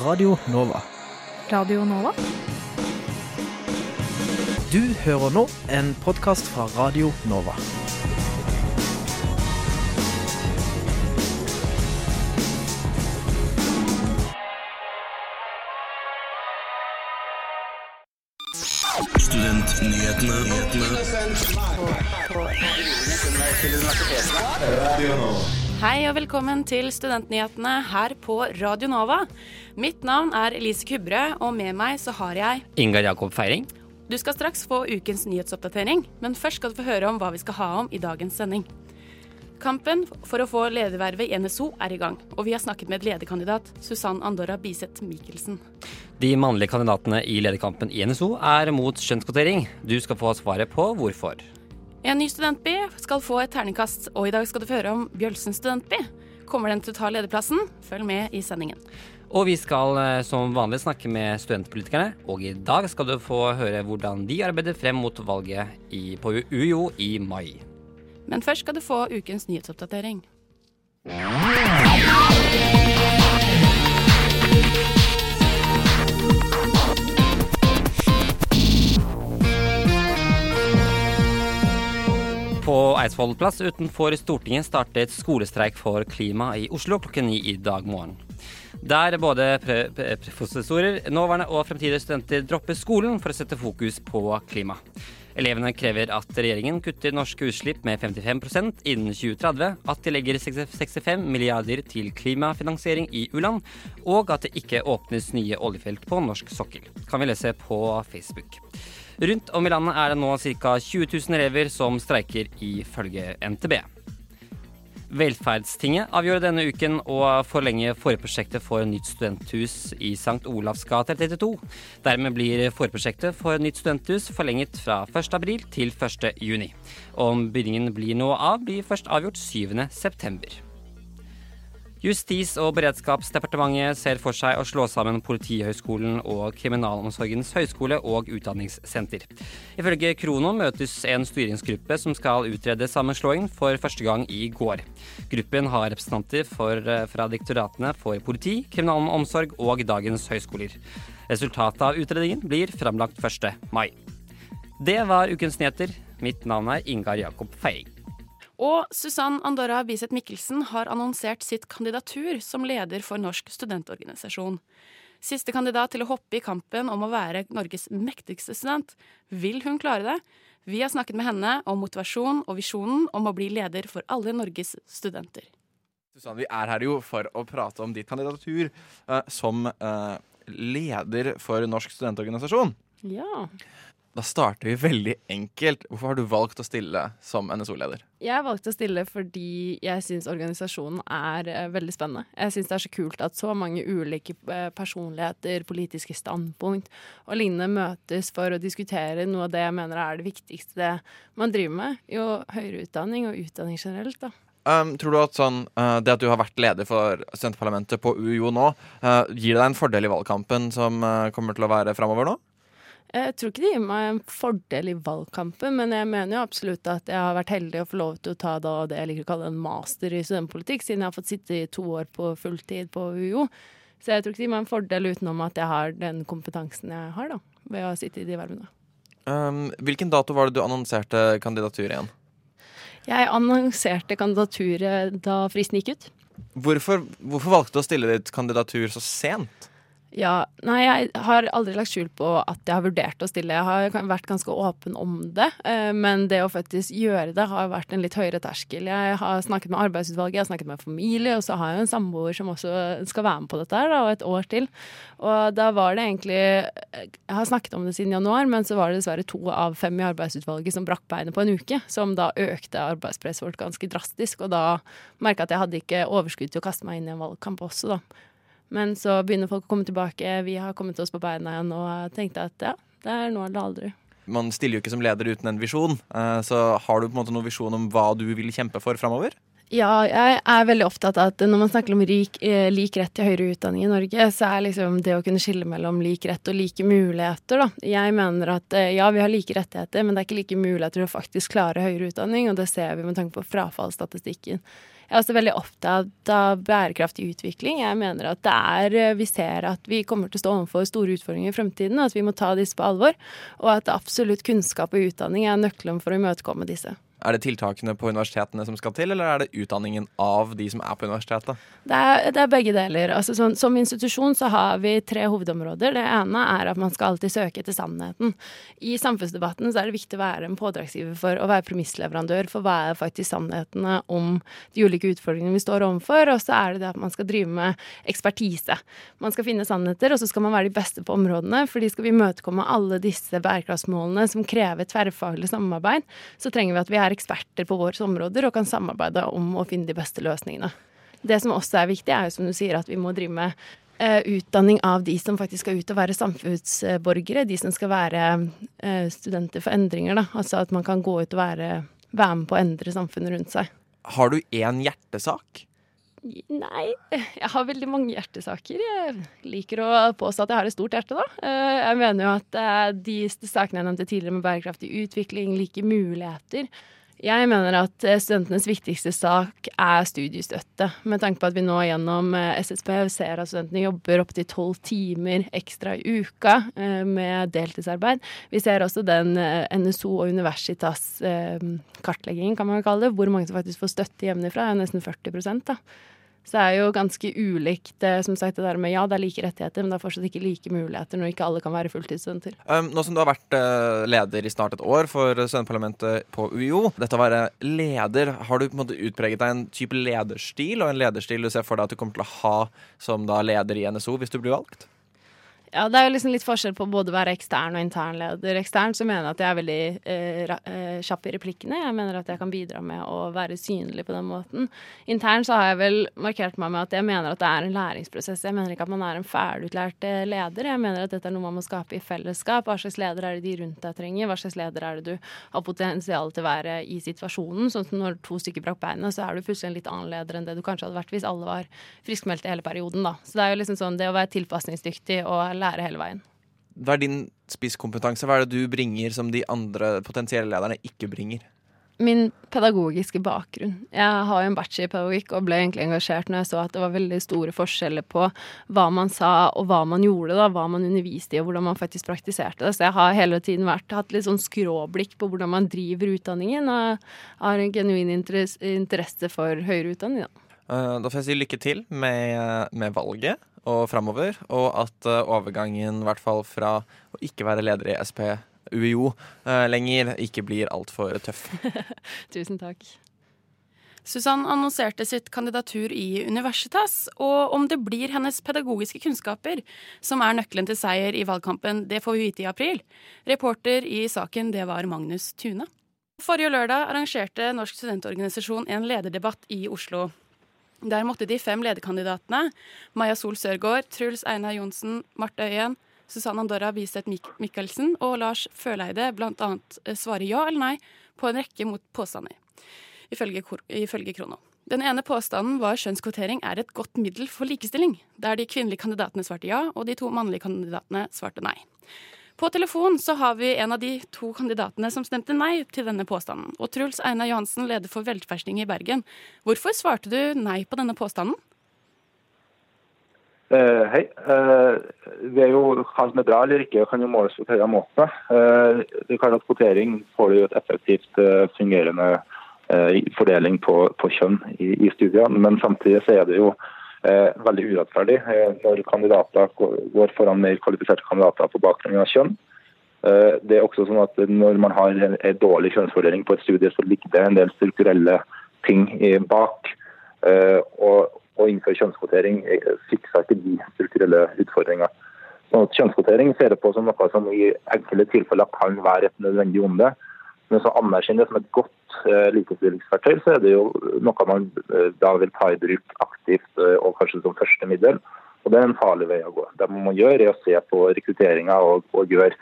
Radio Nova. Radio Nova? Du hører nå en podkast fra Radio Nova. Hei og velkommen til Studentnyhetene her på Radio Nova. Mitt navn er Elise Kubre, og med meg så har jeg Ingar Jakob Feiring. Du skal straks få ukens nyhetsoppdatering, men først skal du få høre om hva vi skal ha om i dagens sending. Kampen for å få ledervervet i NSO er i gang, og vi har snakket med lederkandidat Susann Andorra Biseth Mikkelsen. De mannlige kandidatene i lederkampen i NSO er mot kjønnskvotering. Du skal få svaret på hvorfor. En ny studentby skal få et terningkast, og i dag skal du få høre om Bjølsen studentby. Kommer den til å ta lederplassen? Følg med i sendingen. Og vi skal eh, som vanlig snakke med studentpolitikerne, og i dag skal du få høre hvordan de arbeider frem mot valget i, på UiO i mai. Men først skal du få ukens nyhetsoppdatering. På Eidsvoll plass utenfor Stortinget startet skolestreik for klima i Oslo klokken ni i dag morgen. Der både professorer, nåværende og fremtidige studenter dropper skolen for å sette fokus på klima. Elevene krever at regjeringen kutter norske utslipp med 55% innen 2030, at de legger 65 milliarder til klimafinansiering i u-land, og at det ikke åpnes nye oljefelt på norsk sokkel. Kan vi lese på Facebook. Rundt om i landet er det nå ca. 20 000 elever som streiker, ifølge NTB. Velferdstinget avgjorde denne uken å forlenge forprosjektet for nytt studenthus i St. Olavs gate 32. Dermed blir forprosjektet for nytt studenthus forlenget fra 1. april til 1. juni. Om byggingen blir noe av, blir først avgjort 7. Justis- og beredskapsdepartementet ser for seg å slå sammen Politihøgskolen og Kriminalomsorgens høgskole og utdanningssenter. Ifølge Krono møtes en styringsgruppe som skal utrede sammenslåingen for første gang i går. Gruppen har representanter for, fra direktoratene for politi, kriminalomsorg og dagens høyskoler. Resultatet av utredningen blir framlagt 1. mai. Det var ukens nyheter. Mitt navn er Ingar Jakob Feiring. Og Susann Andorra Biseth Mikkelsen har annonsert sitt kandidatur som leder for Norsk studentorganisasjon. Siste kandidat til å hoppe i kampen om å være Norges mektigste student. Vil hun klare det? Vi har snakket med henne om motivasjon og visjonen om å bli leder for alle Norges studenter. Susann, vi er her jo for å prate om ditt kandidatur uh, som uh, leder for Norsk studentorganisasjon. Ja. Da starter vi veldig enkelt. Hvorfor har du valgt å stille som NSO-leder? Jeg valgte å stille fordi jeg syns organisasjonen er eh, veldig spennende. Jeg syns det er så kult at så mange ulike eh, personligheter, politiske standpunkt og lignende møtes for å diskutere noe av det jeg mener er det viktigste man driver med. Jo høyere utdanning og utdanning generelt, da. Um, tror du at sånn, uh, det at du har vært leder for studentparlamentet på UiO nå, uh, gir deg en fordel i valgkampen som uh, kommer til å være framover nå? Jeg tror ikke det gir meg en fordel i valgkampen, men jeg mener jo absolutt at jeg har vært heldig å få lov til å ta da det jeg liker å kalle en master i studentpolitikk, siden jeg har fått sitte i to år på fulltid på UiO. Så jeg tror ikke det gir meg en fordel utenom at jeg har den kompetansen jeg har, da, ved å sitte i de vervene. Um, hvilken dato var det du annonserte kandidatur igjen? Jeg annonserte kandidaturet da fristen gikk ut. Hvorfor, hvorfor valgte du å stille ditt kandidatur så sent? Ja, nei, jeg har aldri lagt skjul på at jeg har vurdert å stille. Jeg har vært ganske åpen om det, eh, men det å faktisk gjøre det har vært en litt høyere terskel. Jeg har snakket med arbeidsutvalget, jeg har snakket med familie, og så har jeg jo en samboer som også skal være med på dette her, og et år til. Og da var det egentlig Jeg har snakket om det siden januar, men så var det dessverre to av fem i arbeidsutvalget som brakk beinet på en uke, som da økte arbeidspresset vårt ganske drastisk, og da merka jeg at jeg hadde ikke overskudd til å kaste meg inn i en valgkamp også, da. Men så begynner folk å komme tilbake. Vi har kommet oss på beina igjen og tenkte at ja, det er nå eller aldri. Man stiller jo ikke som leder uten en visjon, så har du på en måte noen visjon om hva du vil kjempe for framover? Ja, jeg er veldig opptatt av at når man snakker om rik, eh, lik rett til høyere utdanning i Norge, så er liksom det å kunne skille mellom lik rett og like muligheter, da. Jeg mener at eh, ja, vi har like rettigheter, men det er ikke like muligheter til å faktisk klare høyere utdanning, og det ser vi med tanke på frafallsstatistikken. Jeg er også veldig opptatt av bærekraftig utvikling. Jeg mener at det er eh, Vi ser at vi kommer til å stå overfor store utfordringer i fremtiden, og at vi må ta disse på alvor. Og at absolutt kunnskap og utdanning er nøkkelen for å imøtekomme disse. Er det tiltakene på universitetene som skal til, eller er det utdanningen av de som er på universitetet? Det er, det er begge deler. Altså, som, som institusjon så har vi tre hovedområder. Det ene er at man skal alltid søke etter sannheten. I samfunnsdebatten så er det viktig å være en pådragsgiver for å være premissleverandør for hva er faktisk sannhetene om de ulike utfordringene vi står overfor. Og så er det det at man skal drive med ekspertise. Man skal finne sannheter, og så skal man være de beste på områdene. fordi skal vi imøtekomme alle disse bærekraftsmålene som krever tverrfaglig samarbeid, så trenger vi at vi er er eksperter på våre områder og kan samarbeide om å finne de beste løsningene. Det som også er viktig, er jo som du sier at vi må drive med uh, utdanning av de som faktisk skal ut og være samfunnsborgere. De som skal være uh, studenter for endringer. Da. Altså at man kan gå ut og være, være med på å endre samfunnet rundt seg. Har du én hjertesak? Nei, jeg har veldig mange hjertesaker. Jeg liker å påstå at jeg har et stort hjerte, da. Eh, jeg mener jo at de sakene jeg nevnte tidligere med bærekraftig utvikling, like muligheter, jeg mener at eh, studentenes viktigste sak er studiestøtte. Med tanke på at vi nå gjennom eh, SSB ser at studentene jobber opptil tolv timer ekstra i uka eh, med deltidsarbeid. Vi ser også den NSO og Universitas kartleggingen, kan man kalle det, hvor mange som faktisk får støtte hjemmefra. er nesten 40 da. Så det er jo ganske ulikt eh, som sagt, det der med ja, det er like rettigheter, men det er fortsatt ikke like muligheter når ikke alle kan være fulltidsstudenter. Um, nå som du har vært uh, leder i snart et år for studentparlamentet på UiO, dette å være leder, har du på en måte utpreget deg en type lederstil, og en lederstil du ser for deg at du kommer til å ha som da leder i NSO hvis du blir valgt? Ja, det er jo liksom litt forskjell på både å være ekstern og intern leder. Ekstern så mener jeg at jeg er veldig eh, eh, kjapp i replikkene. Jeg mener at jeg kan bidra med å være synlig på den måten. Intern så har jeg vel markert meg med at jeg mener at det er en læringsprosess. Jeg mener ikke at man er en ferdigutlært eh, leder. Jeg mener at dette er noe man må skape i fellesskap. Hva slags leder er det de rundt deg trenger? Hva slags leder er det du har potensial til å være i situasjonen? Sånn som når to stykker brakk beina, så er du plutselig en litt annen leder enn det du kanskje hadde vært hvis alle var friskmeldte hele perioden, da. Så det er jo liksom sånn det å være tilpasningsdyktig og lære hele veien. Hva er din spisskompetanse? Hva er det du bringer som de andre potensielle lederne ikke bringer? Min pedagogiske bakgrunn. Jeg har jo en bachelor i pedagogikk og ble egentlig engasjert når jeg så at det var veldig store forskjeller på hva man sa og hva man gjorde, da, hva man underviste i og hvordan man faktisk praktiserte det. Så jeg har hele tiden vært, hatt litt sånn skråblikk på hvordan man driver utdanningen, og har en genuin interesse for høyere utdanning. Da. Uh, da får jeg si lykke til med, med valget og framover, og at uh, overgangen, i hvert fall fra å ikke være leder i SP UiO uh, lenger, ikke blir altfor tøff. Tusen takk. Susann annonserte sitt kandidatur i Universitas, og om det blir hennes pedagogiske kunnskaper som er nøkkelen til seier i valgkampen, det får vi vite i april. Reporter i saken, det var Magnus Tune. Forrige lørdag arrangerte Norsk studentorganisasjon en lederdebatt i Oslo. Der måtte de fem lederkandidatene, Maja Sol Sørgaard, Truls Einar Johnsen, Marte Øyen, Susanne Andorra Biseth Mik Michelsen og Lars Føleide bl.a. Eh, svare ja eller nei på en rekke mot påstander, ifølge, ifølge Krono. Den ene påstanden var kjønnskvotering er et godt middel for likestilling, der de kvinnelige kandidatene svarte ja, og de to mannlige kandidatene svarte nei. På telefon så har vi en av de to kandidatene som stemte nei til denne påstanden. Og Truls Einar Johansen, leder for Velferdsting i Bergen. Hvorfor svarte du nei på denne påstanden? Uh, hei. Uh, det er jo Hva som er bra eller ikke, kan jo måles på flere måter. Uh, det kan at Kvotering får jo et effektivt fungerende fordeling på, på kjønn i, i, studiene, men samtidig så er det jo eh, veldig urettferdig eh, når kandidater går foran mer kvalifiserte kandidater på bakgrunn av kjønn. Eh, det er også sånn at Når man har en, dårlig kjønnsfordeling på et studie, så ligger det en del strukturelle ting bak. Eh, og å innføre kjønnskvotering eh, fikser ikke de strukturelle utfordringene. Sånn at Kjønnskvotering ser det på som noe som i enkelte tilfeller kan være et nødvendig onde. Men så anerkjenner det som et godt uh, likestillingsverktøy, så er det jo noe man uh, da vil ta i bruk aktivt uh, og kanskje som første middel. Og Det er en farlig vei å gå. Det man må gjøre, er å se på rekrutteringa og, og, gjøre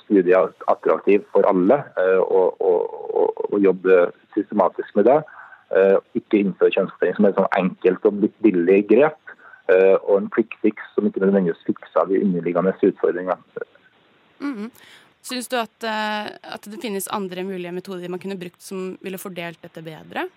studier attraktive for alle. Og, og, og, jobbe systematisk med det. Ikke innføre kjønnskvotering som et sånn enkelt og litt billig grep. og en quick fix som ikke nødvendigvis fikser de underliggende utfordringene. Mm -hmm. Syns du at, eh, at, det finnes andre mulige metoder man kunne brukt som ville fordelt dette bedre?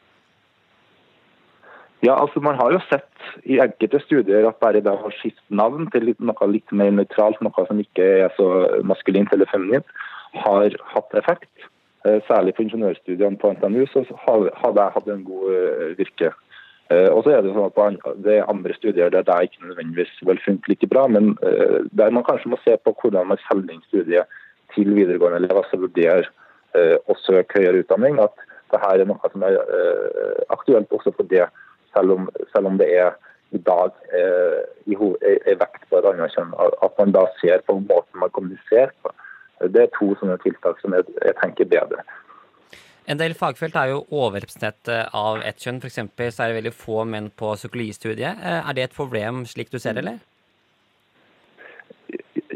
Ja, altså Man har jo sett i enkelte studier at bare det å skifte navn til noe litt mer nøytralt, noe som ikke er så maskulint eller feminint, har hatt effekt. Eh, særlig på ingeniørstudiene på NTNU så har det hatt en god eh, virke. Og så er Det sånn at det er andre studier der det ikke nødvendigvis vil funke like bra, men der man kanskje må se på hvordan man selger inn studiet til videregående elever som vurderer å søke høyere utdanning. At dette er noe som er aktuelt også for det selv om, selv om det er i dag eh, er vekt på et annet kjønn. At man da ser på måten man kommuniserer på. Det er to sånne tiltak som jeg, jeg tenker bedre. En del fagfelt er jo overrepresentert eh, av ett kjønn. F.eks. så er det veldig få menn på psykologistudiet. Eh, er det et problem slik du ser det, eller?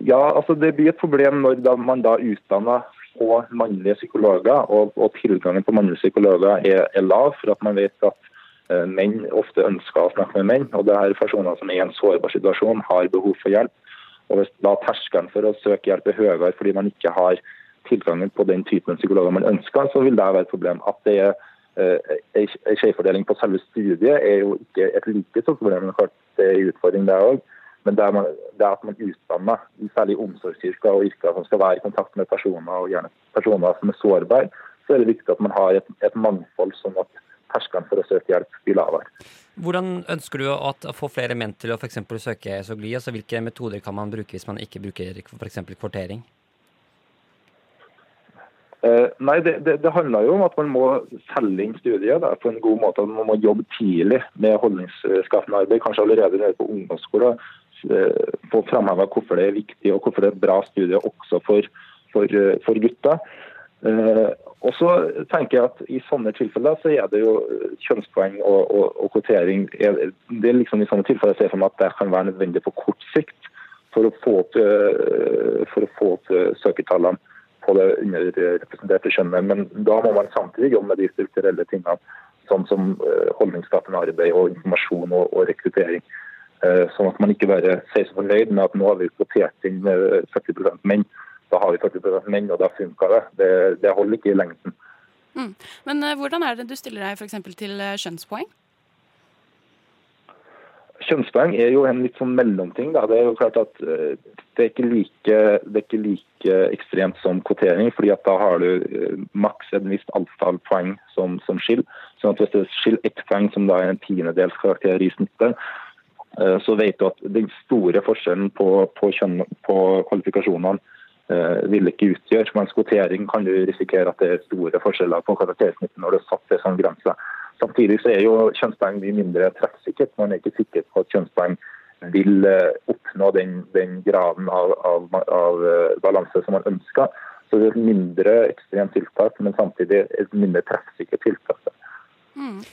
Ja, altså det blir et problem når da man da utdanner få mannlige psykologer, og, og, tilgangen på mannlige psykologer er, er lav. For at man vet at uh, menn ofte ønsker å snakke med menn. og det er Personer som er i en sårbar situasjon, har behov for hjelp. Og Hvis da terskelen for å søke hjelp er høyere fordi man ikke har tilgangen på den typen psykologer man ønsker, så vil det være et problem. At det er eh, en skjevfordeling på selve studiet er jo ikke et like stort problem. men Det er en utfordring der også. Men det, man, det at man utdanner særlig omsorgsyrker og yrker som skal være i kontakt med personer, og gjerne personer som er sårbare, så er det viktig at man har et, et mangfold, sånn at terskelen for å søke hjelp blir lavere. Hvordan ønsker du å få flere menn til å f.eks. søke SOGLI? Altså, hvilke metoder kan man bruke hvis man ikke bruker f.eks. kvartering? Eh, nei, det, det, det, handler jo om at man må selge inn studiet da, på en god måte. Man må jobbe tidlig med holdningsskapende arbeid, kanskje allerede nede på ungdomsskolen. Uh, få framheva hvorfor det er viktig og hvorfor det er et bra studie også for, for, uh, for gutter. Uh, og så tenker jeg at I sånne tilfeller så er det jo kjønnspoeng og, og, og kvotering Det er liksom i sånne tilfeller ser for meg at det kan være nødvendig på kort sikt for å få opp, for å få opp søkertallene på det underrepresenterte kjønnet. Men da må man samtidig jobbe med de strukturelle tingene, sånn som holdningsskapende arbeid og informasjon og, og rekruttering. Sånn at man ikke bare sier seg fornøyd med at nå har vi kvotert inn 40% menn da har vi 40 menn, og da funka det. det. det. holder ikke i lengden. Mm. Men uh, hvordan er det du stiller deg f.eks. til kjønnspoeng? Kjønnspoeng er jo en litt sånn mellomting. Da. Det er jo klart at det, er ikke like, det er ikke like ekstremt som kvotering, fordi at da har du maks et visst antall poeng som, som skill. Sånn at hvis det skiller ett poeng, som da er en tiendedels karakter i snittet, så vet du at den store forskjellen på, på, kjønn, på kvalifikasjonene Eh, vil ikke utgjøre. Mens kvotering kan du risikere at det er store forskjeller på karaktersnittet når du har satt det som grense. Samtidig så er jo kjønnspoeng mye mindre treffsikkert. Man er ikke sikker på at kjønnspoeng vil eh, oppnå den, den graden av, av, av, eh, balanse som man ønsker. Så det er et mindre ekstremt tiltak, men samtidig et mindre treffsikkert tiltak. Mm.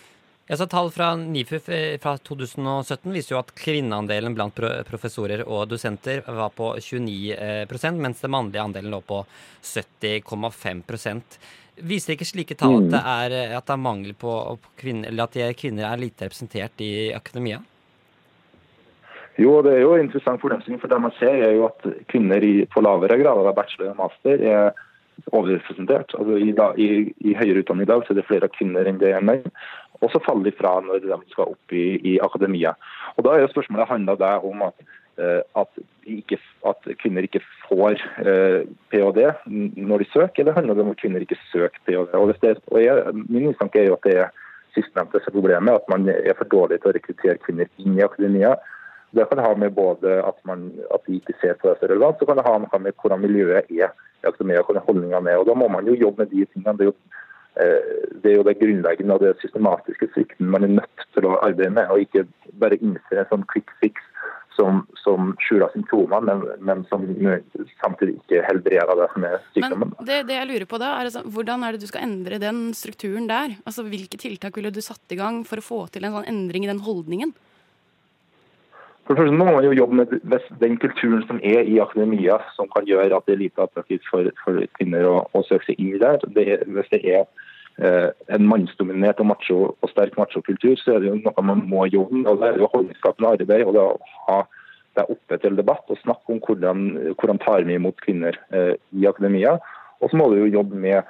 Ja, så Tall fra NIFU fra 2017 viser jo at kvinneandelen blant professorer og dosenter var på 29 eh, mens den mannlige andelen lå på 70,5 Viser ikke slike tall at det mm. er, at det er mangel på kvinner, eller at kvinner er lite representert i akademia? Jo, det er jo interessant problemstilling. For det man ser, er jo at kvinner i, på lavere grader av bachelor og master er overrepresentert. Altså i, da, i, i, høyere utdanning i dag så er det flere kvinner enn det er menn. Og så faller de fra når de skal opp i, i akademia. Og Da er jo spørsmålet handler det om at, eh, at, ikke, at, kvinner ikke får eh, ph.d. når de søker, eller handler det om at kvinner ikke søker ph.d.? Og, det, og jeg, min mistanke er jo at det er sistnevnte problemet, at man er for dårlig til å rekruttere kvinner inn i akademia. Det kan ha med både at, man, at de ikke ser på det som relevant, så kan det ha med hvordan miljøet er i akademia, hvordan holdningene er. Og Da må man jo jobbe med de tingene. Det er jo Eh, det er jo det grunnleggende og det systematiske svikten man er nødt til å arbeide med, og ikke bare innse en sånn quick fix som, som skjuler symptomer, men, men, som samtidig ikke helbreder det som er sykdommen. Men det, det jeg lurer på da, er altså, Hvordan er det du skal endre den strukturen der? Altså, Hvilke tiltak ville du satt i gang for å få til en sånn endring i den holdningen? For det første må man jo jobbe med den kulturen som er i akademia, som kan gjøre at det er lite attraktivt for, for kvinner å, å, søke seg inn der. Det, hvis det er eh, en mannsdominert og, macho, og sterk machokultur, så er det jo noe man må jobbe med. og Det er jo holdningsskapende arbeid. og det å ha det oppe til debatt og snakke om hvordan, hvordan tar vi imot kvinner eh, i akademia. Og så må du jo jobbe med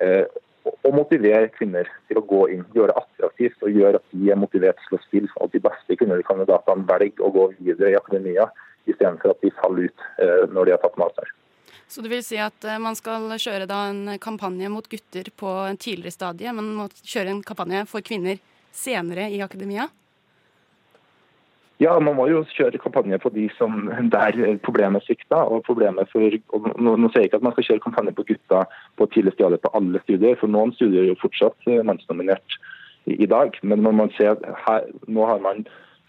eh, å motivere kvinner til å gå inn, gjøre det attraktivt og gjøre at de er motivert til å spille. At de beste kvinnekandidatene velger å gå videre i akademia, istedenfor at de faller ut eh, når de har tatt master. Så du vil si at eh, man skal kjøre en kampanje mot gutter på en tidligere stadie, men må kjøre en kampanje for kvinner senere i akademia? Ja, man må jo kjøre kampanje på de som der problemet svikta. og problemet for, og nå, nå sier jeg ikke at man skal kjøre kampanje på gutta på tidlig stadium på alle studier, for noen studier er jo fortsatt eh, mannsdominert i, i dag. Men når man ser her, nå har man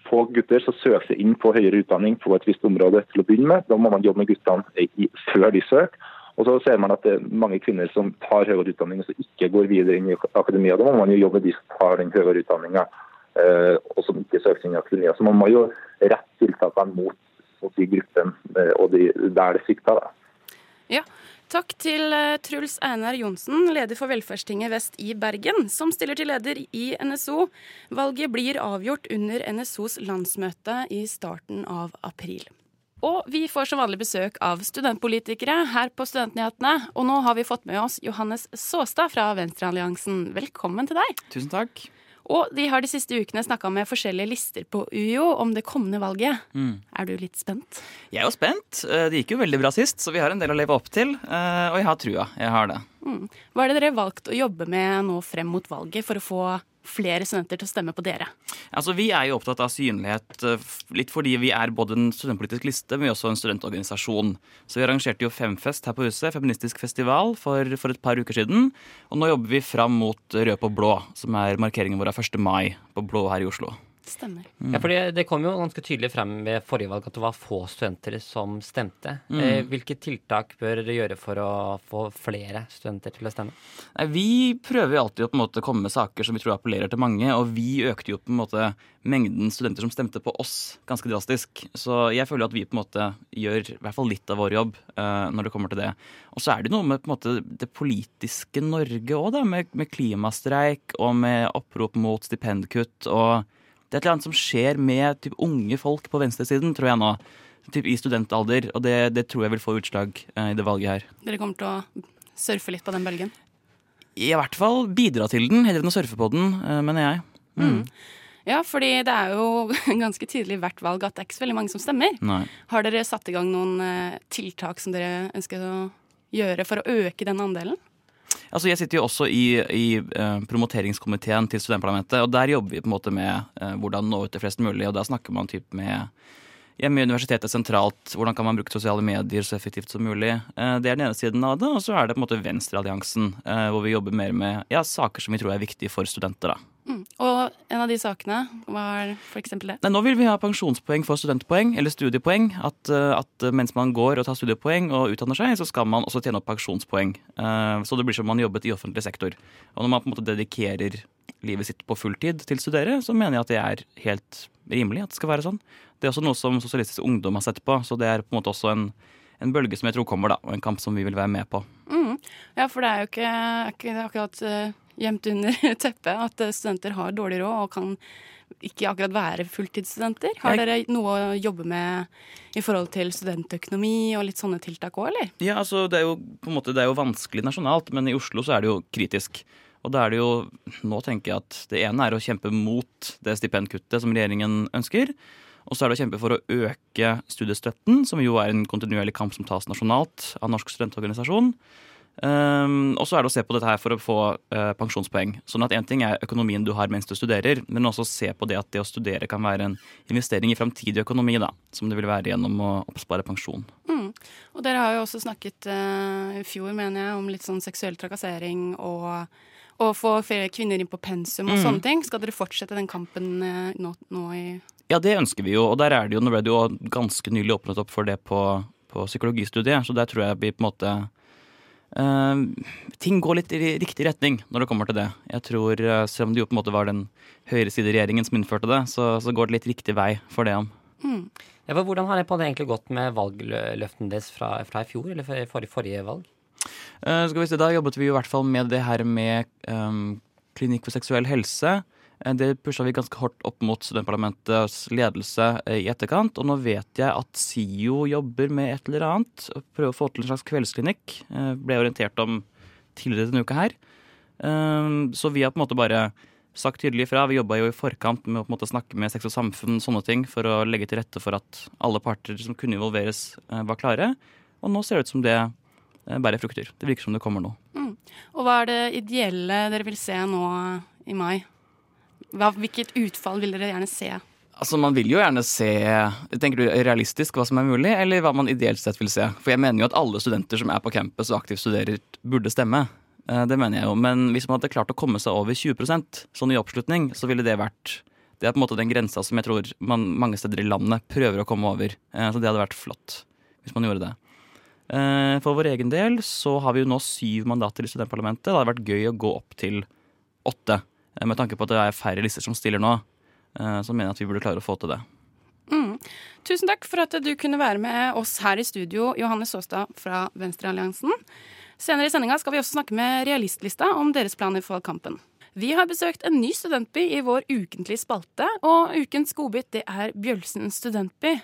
få gutter som søker seg inn på høyere utdanning på et visst område til å begynne med. Da må man jobbe med guttene i, før de søker. Og så ser man at det er mange kvinner som tar høyere utdanning og som ikke går videre inn i akademia. Da må man jo jobbe med de som tar den høyere utdanninga og som ikke søker seg inn i akademia. Så man må jo rette tiltakene mot, mot de gruppene eh, og de, der det svikter. Ja. Takk til eh, Truls Einar Johnsen, leder for Velferdstinget Vest i Bergen, som stiller til leder i NSO. Valget blir avgjort under NSOs landsmøte i starten av april. Og vi får som vanlig besøk av studentpolitikere her på Studentnyhetene. Og nå har vi fått med oss Johannes Såstad fra Venstrealliansen. Velkommen til deg. Tusen takk. Og de har de siste ukene snakka med forskjellige lister på UiO om det kommende valget. Mm. Er du litt spent? Jeg er jo spent. Eh, det gikk jo veldig bra sist, så vi har en del å leve opp til. Eh, og jeg har trua. Jeg har det. Mm. Hva er det dere har valgt å jobbe med nå frem mot valget for å få flere studenter til å stemme på dere? Altså, Vi er jo opptatt av synlighet eh, litt fordi vi er både en studentpolitisk liste, men også en studentorganisasjon. Så vi arrangerte jo Femfest her på huset, feministisk festival, for, for, et par uker siden. Og nå jobber vi fram mot Rød på blå, som er markeringen vår av 1. mai på Blå her i Oslo. Stemmer. Mm. Ja, for Det kom jo ganske tydelig frem ved forrige valg at det var få studenter som stemte. Mm. Eh, hvilke tiltak bør dere gjøre for å få flere studenter til å stemme? Nei, vi prøver jo alltid å på en måte komme med saker som vi tror appellerer til mange. Og vi økte jo på en måte mengden studenter som stemte på oss, ganske drastisk. Så jeg føler at vi på en måte gjør i hvert fall litt av vår jobb uh, når det kommer til det. Og så er det noe med på en måte det politiske Norge òg, med, med klimastreik og med opprop mot stipendkutt. og det er et eller annet som skjer med typ, unge folk på venstresiden, tror jeg nå. Typ, I studentalder. Og det, det, tror jeg vil få utslag eh, i det valget her. Dere kommer til å surfe litt på den bølgen? I hvert fall bidra til den, heller enn å surfe på den, eh, mener jeg. Mm. Mm. Ja, fordi det er jo ganske tydelig hvert valg at det er ikke så veldig mange som stemmer. Nei. Har dere satt i gang noen eh, tiltak som dere ønsker å gjøre for å øke den andelen? Altså, jeg sitter jo også i, i uh, promoteringskomiteen til studentparlamentet, og der jobber vi på en måte med uh, hvordan nå ut til flest mulig. og Da snakker man typ med hjemme i universitetet sentralt. Hvordan kan man bruke sosiale medier så effektivt som mulig. Uh, det er den ene siden av det. Og så er det på en måte Venstrealliansen, hvor vi jobber mer med ja, saker som vi tror er viktige for studenter. da. Mm. Og en av de sakene, hva er f.eks. det? Nei, nå vil vi ha pensjonspoeng for studentpoeng, eller studiepoeng. At, eh, at, mens man går og tar studiepoeng og utdanner seg, så skal man også tjene opp pensjonspoeng. Eh, så det blir som om man jobbet i offentlig sektor. Og når man på en måte dedikerer livet sitt på fulltid til å studere, så mener jeg at det er helt rimelig at det skal være sånn. Det er også noe som Sosialistisk Ungdom har sett på, så det er på en måte også en, en bølge som jeg tror kommer, da, og en kamp som vi vil være med på. Mm. Ja, for det er jo ikke, ikke akkurat uh gjemt under teppet at eh, studenter har dårlig råd og kan ikke akkurat være fulltidsstudenter. Har dere noe å jobbe med i forhold til studentøkonomi og litt sånne tiltak òg, eller? Ja, altså det er jo måte det er jo vanskelig nasjonalt, men i Oslo så er det jo kritisk. Og da er det jo Nå tenker jeg at det ene er å kjempe mot det stipendkuttet som regjeringen ønsker. Og så er det å kjempe for å øke studiestøtten, som jo er en kontinuerlig kamp som tas nasjonalt av Norsk studentorganisasjon. Um, og så er det å se på dette her for å få uh, pensjonspoeng. Sånn at Én ting er økonomien du har mens du studerer, men også se på det at det å studere kan være en investering i framtidig økonomi, da, som det vil være gjennom å oppspare pensjon. Mm. Og Dere har jo også snakket uh, i fjor, mener jeg, om litt sånn seksuell trakassering og å få flere kvinner inn på pensum og mm. sånne ting. Skal dere fortsette den kampen uh, nå, nå, i Ja, det ønsker vi jo. Og der er det jo, nå ble det jo ganske nylig åpnet opp for det på, på psykologistudiet, så der tror jeg vi på en måte ting går litt i riktig retning når det kommer til det. Jeg tror, uh, Selv om det jo på en måte var den høyresideregjeringen som innførte det, så, så, går det litt riktig vei for det. Mm. Ja, hvordan har det på det egentlig gått med valgløftene deres fra, fra, i fjor, eller for, forrige valg? Uh, skal vi se, Da jobbet vi i hvert fall med det her med um, Klinikk for seksuell helse. Eh, det pusha vi ganske hardt opp mot studentparlamentets ledelse eh, i etterkant. Og nå vet jeg at SIO jobber med et eller annet. Prøver å få til en slags kveldsklinikk. Eh, ble orientert om tidligere denne uka her. Um, så vi har på en måte bare sagt tydelig ifra. Vi jobba jo i forkant med å på en måte snakke med Sex og Samfunn sånne ting, for å legge til rette for at alle parter som kunne involveres, var klare. Og nå ser det ut som det bærer frukter. Det virker som det kommer nå. Mm. Og hva er det ideelle dere vil se nå i mai? Hva, hvilket utfall vil dere gjerne se? Altså, Man vil jo gjerne se tenker du realistisk hva som er mulig, eller hva man ideelt sett vil se. For jeg mener jo at alle studenter som er på campus og aktivt studerer, burde stemme. Eh, det mener jeg jo. Men hvis man hadde klart å komme seg over 20% sånn i oppslutning, så ville det vært Det er på en måte den grensa som jeg tror man mange steder i landet prøver å komme over. Eh, så det hadde vært flott hvis man gjorde det. Eh, for vår egen del så har vi jo nå syv mandater i studentparlamentet. Det hadde vært gøy å gå opp til åtte. Med tanke på at det er færre lister som stiller nå, så mener jeg at vi burde klare å få til det. Mm. Tusen takk for at du kunne være med oss her i studio, Johannes Saastad fra Venstrealliansen. Senere i sendinga skal vi også snakke med Realistlista om deres planer for kampen. Vi har besøkt en ny studentby i vår ukentlige spalte, og ukens godbit det er Bjølsen studentby.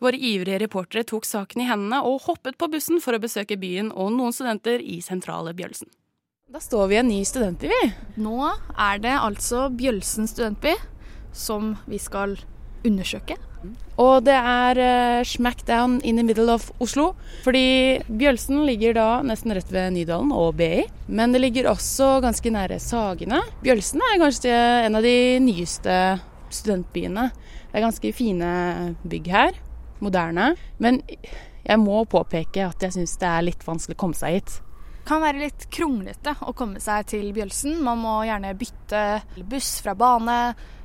Våre ivrige reportere tok saken i hendene og hoppet på bussen for å besøke byen og noen studenter i sentrale Bjølsen. Da står vi i en ny studentby, vi. Nå er det altså Bjølsen studentby som vi skal undersøke. Og det er uh, smack down in the middle of Oslo. Fordi Bjølsen ligger da nesten rett ved Nydalen og BI. Men det ligger også ganske nære Sagene. Bjølsen er kanskje en av de nyeste studentbyene. Det er ganske fine bygg her. Moderne. Men jeg må påpeke at jeg syns det er litt vanskelig å komme seg hit. Kan være litt kronglete å komme seg til Bjølsen. Man må gjerne bytte buss fra bane.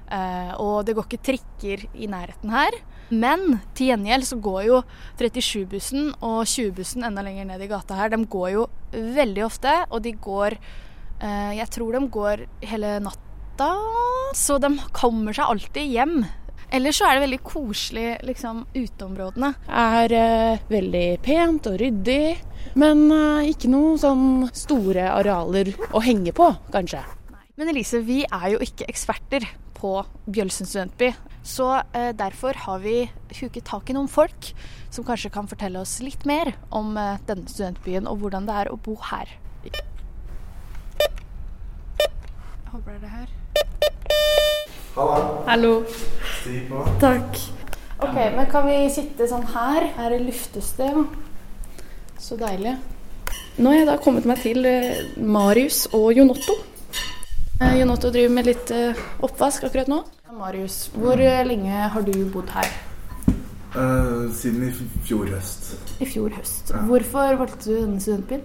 Uh, og det går ikke trikker i nærheten her. Men til gjengjeld så går jo 37-bussen og 20-bussen enda lenger ned i gata her. De går jo veldig ofte, og de går uh, Jeg tror de går hele natta. Så de kommer seg alltid hjem. Ellers så er det veldig koselig, liksom, uteområdene. Er uh, veldig pent og ryddig, men ikke noen sånn store arealer å henge på, kanskje. Men Elise, vi er jo ikke eksperter på Bjølsen studentby. Så eh, derfor har vi huket tak i noen folk som kanskje kan fortelle oss litt mer om eh, denne studentbyen og hvordan det er å bo her. Jeg håper det er det her. Hallo. Hallo. Stig på. Takk. Ok, men kan vi sitte sånn her? Her er det, ja. Så deilig. Nå har jeg da kommet meg til eh, Marius og Jonotto. Jonotto driver med litt eh, oppvask akkurat nå. Marius, hvor eh, lenge har du bodd her? Uh, siden i fjor høst. I fjor høst. Ja. Hvorfor valgte du denne studentbyen?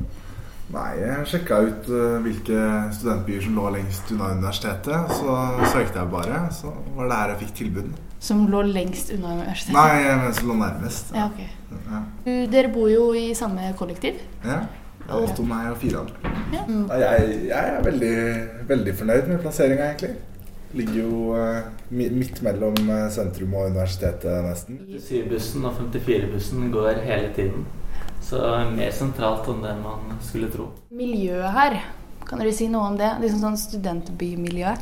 Nei, Jeg sjekka ut hvilke studentbyer som lå lengst unna universitetet. Så søkte jeg bare, så var det her jeg fikk tilbud. Som lå lengst unna universitetet? Nei, men som lå nærmest. Ja, ok. Ja. Dere bor jo i samme kollektiv. Ja. Om meg og fire andre. Ja. Jeg, jeg, er veldig, veldig fornøyd med plasseringa, egentlig. Ligger jo uh, midt mellom eh, sentrum og universitetet, nesten. 7-bussen og 54-bussen går hele tiden. Så mer sentralt enn det man skulle tro. Miljøet her, kan dere si noe om det? Liksom sånn studentbymiljø?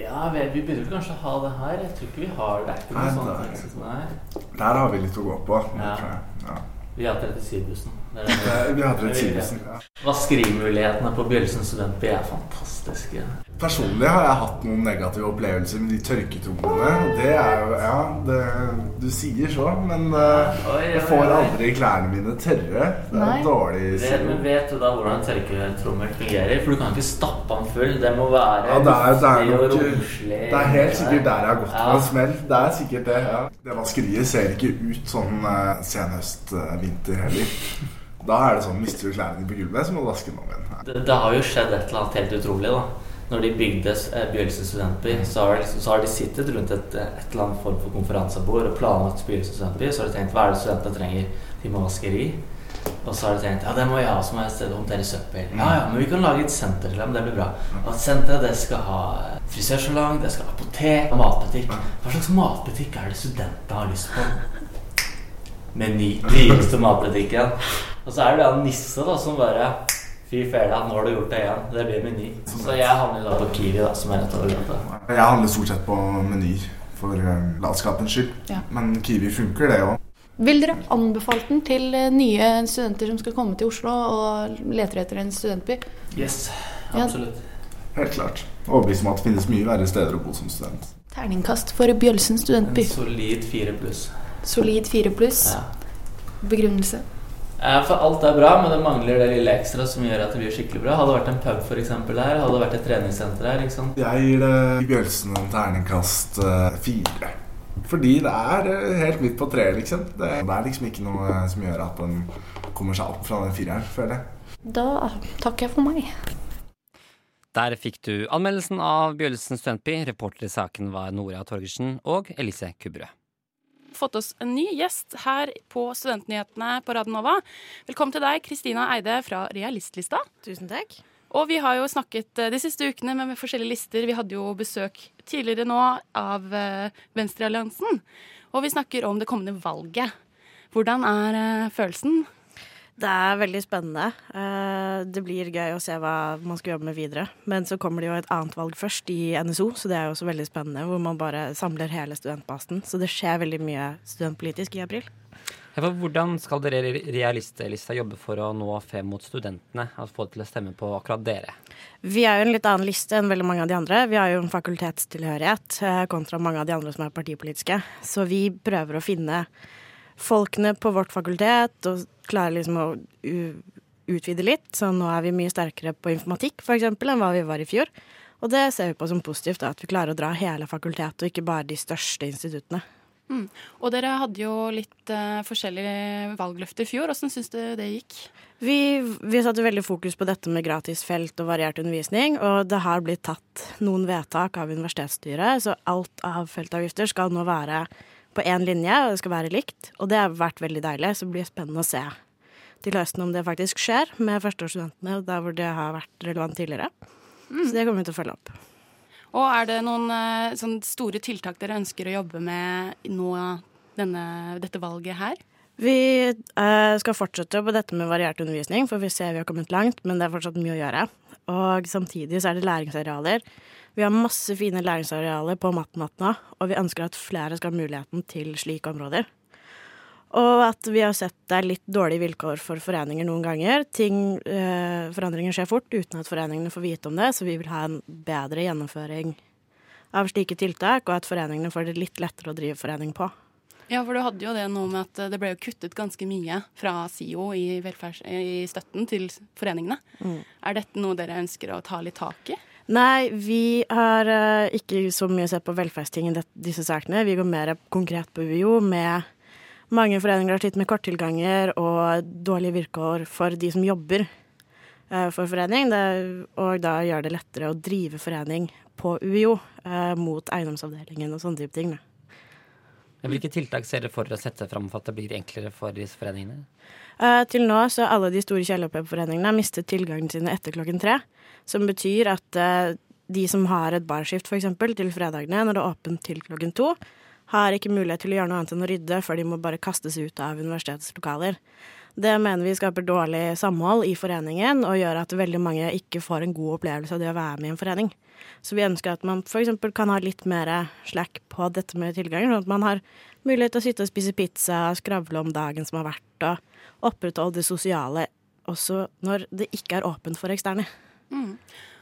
Ja, vi, vi burde kanskje ha det her. Jeg tror ikke vi har det. ikke noe sånt det her. Der har vi litt å gå på. Ja. Ja. Vi har 37-bussen. Vi har 37-bussen, ja. Vaskerimulighetene på Bjølsen studentby er fantastiske. Personlig har jeg hatt noen negative opplevelser med de tørketrommene. Det er jo Ja, det, du sier så, men uh, jeg får aldri klærne mine tørre. Det er dårlig vet, Men vet du da hvordan tørketrommel fungerer? For du kan ikke stappe den full. Det må være ja, det er, det er nok, romslig. Det er helt sikkert der jeg har gått ja. på en smell. Det er sikkert det. ja. Det vaskeriet ser ikke ut sånn uh, senhøst-vinter uh, heller. Da er det sånn mister du klærne på gulvet, så må du vaske dem om igjen. Det, det, har jo skjedd et eller annet helt utrolig, da. Når de bygde eh, studentby, så har, så har, de sittet rundt et, et eller annet form for konferansebord og planlagt Bjølse studentby. Så har de tenkt hva er det studentene trenger? De må vaskeri. Og så har de tenkt ja, det må jeg ha som et sted å håndtere søppel. Ja, ja, men vi kan lage et senter til dem. Det blir bra. Og senteret det skal ha frisørsalong, det skal ha apotek, matbutikk. Hva slags matbutikk er det studentene har lyst på? Meny. Dyreste matbutikken. Og så er det da Nisse da, som bare Fy fela, nå har du gjort det igjen. Det blir Meny. Så jeg handler da på Kiwi, da, som er rett over gata. Jeg handler stort sett på Meny for uh, latskapens skyld. Ja. Men Kiwi funker, det òg. Vil dere anbefale den til eh, nye studenter som skal komme til Oslo og leter etter en studentby? Yes, absolutt. Helt klart. Overbevist om at det finnes mye verre steder å bo som student. Terningkast for Bjølsen studentby. En solid fire pluss. Solid fire pluss. Ja. Begrunnelse. Eh, For alt er bra, men det mangler det lille ekstra som gjør at det blir skikkelig bra. Hadde det vært en pub for eksempel her, hadde det vært et treningssenter her, ikke sant. Jeg gir det Bjølsen en terningkast eh, fire. Fordi det er eh, helt midt på treet, liksom. Det, det er liksom ikke noe som gjør at den kommer seg opp fra den fireren, føler jeg. Da takker jeg for meg. Der fikk du anmeldelsen av Bjølsen studentby. Reporter i saken var Nora Torgersen og Elise Kubberød. Fått oss en ny gjest her på Studentnyhetene på Radio Nova. Velkommen til deg, Kristina Eide fra Realistlista. Tusen takk. Og vi har jo snakket eh, de siste ukene med forskjellige lister. Vi hadde jo besøk tidligere nå av eh, Venstrealliansen. Og vi snakker om det kommende valget. Hvordan er eh, følelsen? Det er veldig spennende. Eh, Det blir gøy å se hva man skal jobbe med videre. Men så kommer det jo et annet valg først, i NSO, så det er jo også veldig spennende. Hvor man bare samler hele studentbasen. Så det skjer veldig mye studentpolitisk i april. Hvordan skal dere Realistlista jobbe for å nå frem mot studentene? Altså få dem til å stemme på akkurat dere? Vi er jo en litt annen liste enn veldig mange av de andre. Vi har jo en fakultetstilhørighet eh, kontra mange av de andre som er partipolitiske. Så vi prøver å finne folkene på vårt fakultet og klarer liksom å utvide litt. Så nå er vi mye sterkere på informatikk for eksempel enn hva vi var i fjor. Og det ser vi på som positivt, da, at vi klarer å dra hele fakultetet og ikke bare de største instituttene. Mm. Og dere hadde jo litt uh, forskjellige valgløfter i fjor. Åssen syns du det gikk? Vi, vi satte veldig fokus på dette med gratis felt og variert undervisning, og det har blitt tatt noen vedtak av universitetsstyret, så alt av feltavgifter skal nå være på én linje, og det skal være likt. Og det har vært veldig deilig, så det blir spennende å se til høsten om det faktisk skjer med førsteårsstudentene der hvor det har vært relevant tidligere. Så det kommer vi til å følge opp. Og er det noen eh, sånne store tiltak dere ønsker å jobbe med nå denne, dette valget her? Vi eh, skal fortsette på dette med variert undervisning, for vi ser vi har kommet langt, men det er fortsatt mye å gjøre. Og samtidig så er det læringsarealer. Vi har masse fine læringsarealer på Matnatt og vi ønsker at flere skal ha muligheten til slike områder. Og at vi har sett det er litt dårlige vilkår for foreninger noen ganger. Ting, eh, forandringer skjer fort uten at foreningene får vite om det, så vi vil ha en bedre gjennomføring av slike tiltak, og at foreningene får det litt lettere å drive forening på. Ja, for du hadde jo det nå med at det ble jo kuttet ganske mye fra SIO i, i støtten til foreningene. Mm. Er dette noe dere ønsker å ta litt tak i? Nei, vi har uh, ikke så mye sett på velferdsting i disse sakene. Vi går mer konkret på UiO med mange foreninger har slitt med korttilganger og dårlige vilkår for de som jobber uh, for forening, det, og da gjør det lettere å drive forening på UiO uh, mot eiendomsavdelingen og sånne type ting. Da. Hvilke tiltak ser dere for dere å sette fram for at det blir enklere for disse foreningene? Eh, til nå så alle de store kjellerpub-foreningene mistet tilgangen sine etter klokken tre. Som betyr at eh, de som har et barskift f.eks. til fredagene når det er åpent til klokken to, har ikke mulighet til å gjøre noe annet enn å rydde, for de må bare kastes ut av universitetets lokaler. Det mener vi skaper dårlig samhold i foreningen, og gjør at veldig mange ikke får en god opplevelse av det å være med i en forening. Så vi ønsker at man f.eks. kan ha litt mer slack på dette med tilganger, sånn at man har mulighet til å sitte og spise pizza, skravle om dagen som har vært, og opprettholde det sosiale også når det ikke er åpent for eksterne. Mm.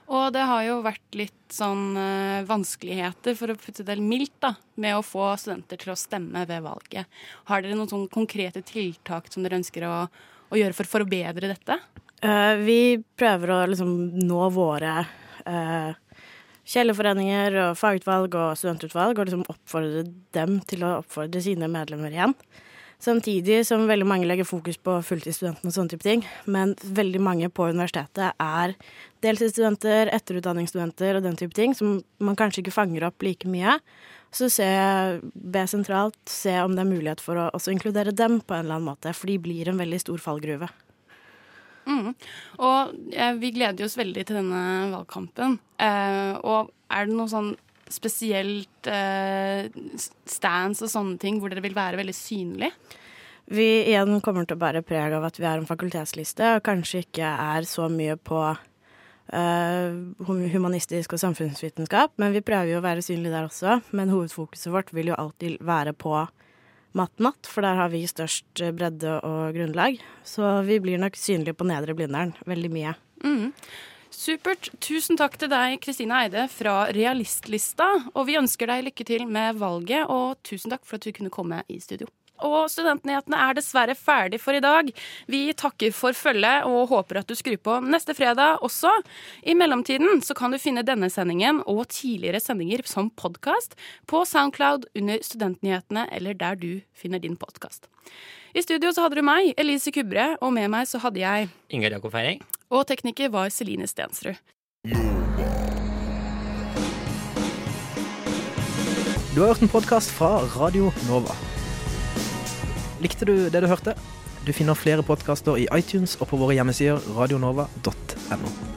Og det har jo vært litt sånn uh, vanskeligheter, for å putte det mildt, da, med å få studenter til å stemme ved valget. Har dere noen sånn konkrete tiltak som dere ønsker å, å gjøre for å forbedre dette? Uh, vi prøver å liksom nå våre uh, kjellerforeninger og fagutvalg og studentutvalg, og liksom oppfordre dem til å oppfordre sine medlemmer igjen. Samtidig som veldig mange legger fokus på fulltidsstudentene og sånne type ting. Men veldig mange på universitetet er deltidsstudenter, etterutdanningsstudenter og den type ting, som man kanskje ikke fanger opp like mye. Så se, be sentralt, se om det er mulighet for å også inkludere dem på en eller annen måte. For de blir en veldig stor fallgruve. Mm. Og eh, vi gleder oss veldig til denne valgkampen. Eh, og er det noe sånn spesielt eh, stands og sånne ting hvor dere vil være veldig synlig? Vi igjen kommer til å bære preg av at vi er en fakultetsliste, og kanskje ikke er så mye på uh, humanistisk og samfunnsvitenskap, men vi prøver jo å være synlige der også. Men hovedfokuset vårt vil jo alltid være på matt-natt, for der har vi størst bredde og grunnlag. Så vi blir nok synlige på Nedre Blindern veldig mye. Mm. Supert. Tusen takk til deg, Kristine Eide fra Realistlista. Og vi ønsker deg lykke til med valget, og tusen takk for at du kunne komme i studio. Og Studentnyhetene er dessverre ferdig for i dag. Vi takker for følget og håper at du skrur på neste fredag også. I mellomtiden så kan du finne denne sendingen og tidligere sendinger som podkast på Soundcloud under Studentnyhetene eller der du finner din podkast. I studio så hadde du meg, Elise Kubre, og med meg så hadde jeg Ingar Jakob Feiring. Og tekniker var Celine Stensrud. Du har hørt en podkast fra Radio Nova. Likte du det du hørte? Du finner flere podkaster i iTunes og på våre hjemmesider radionova.no.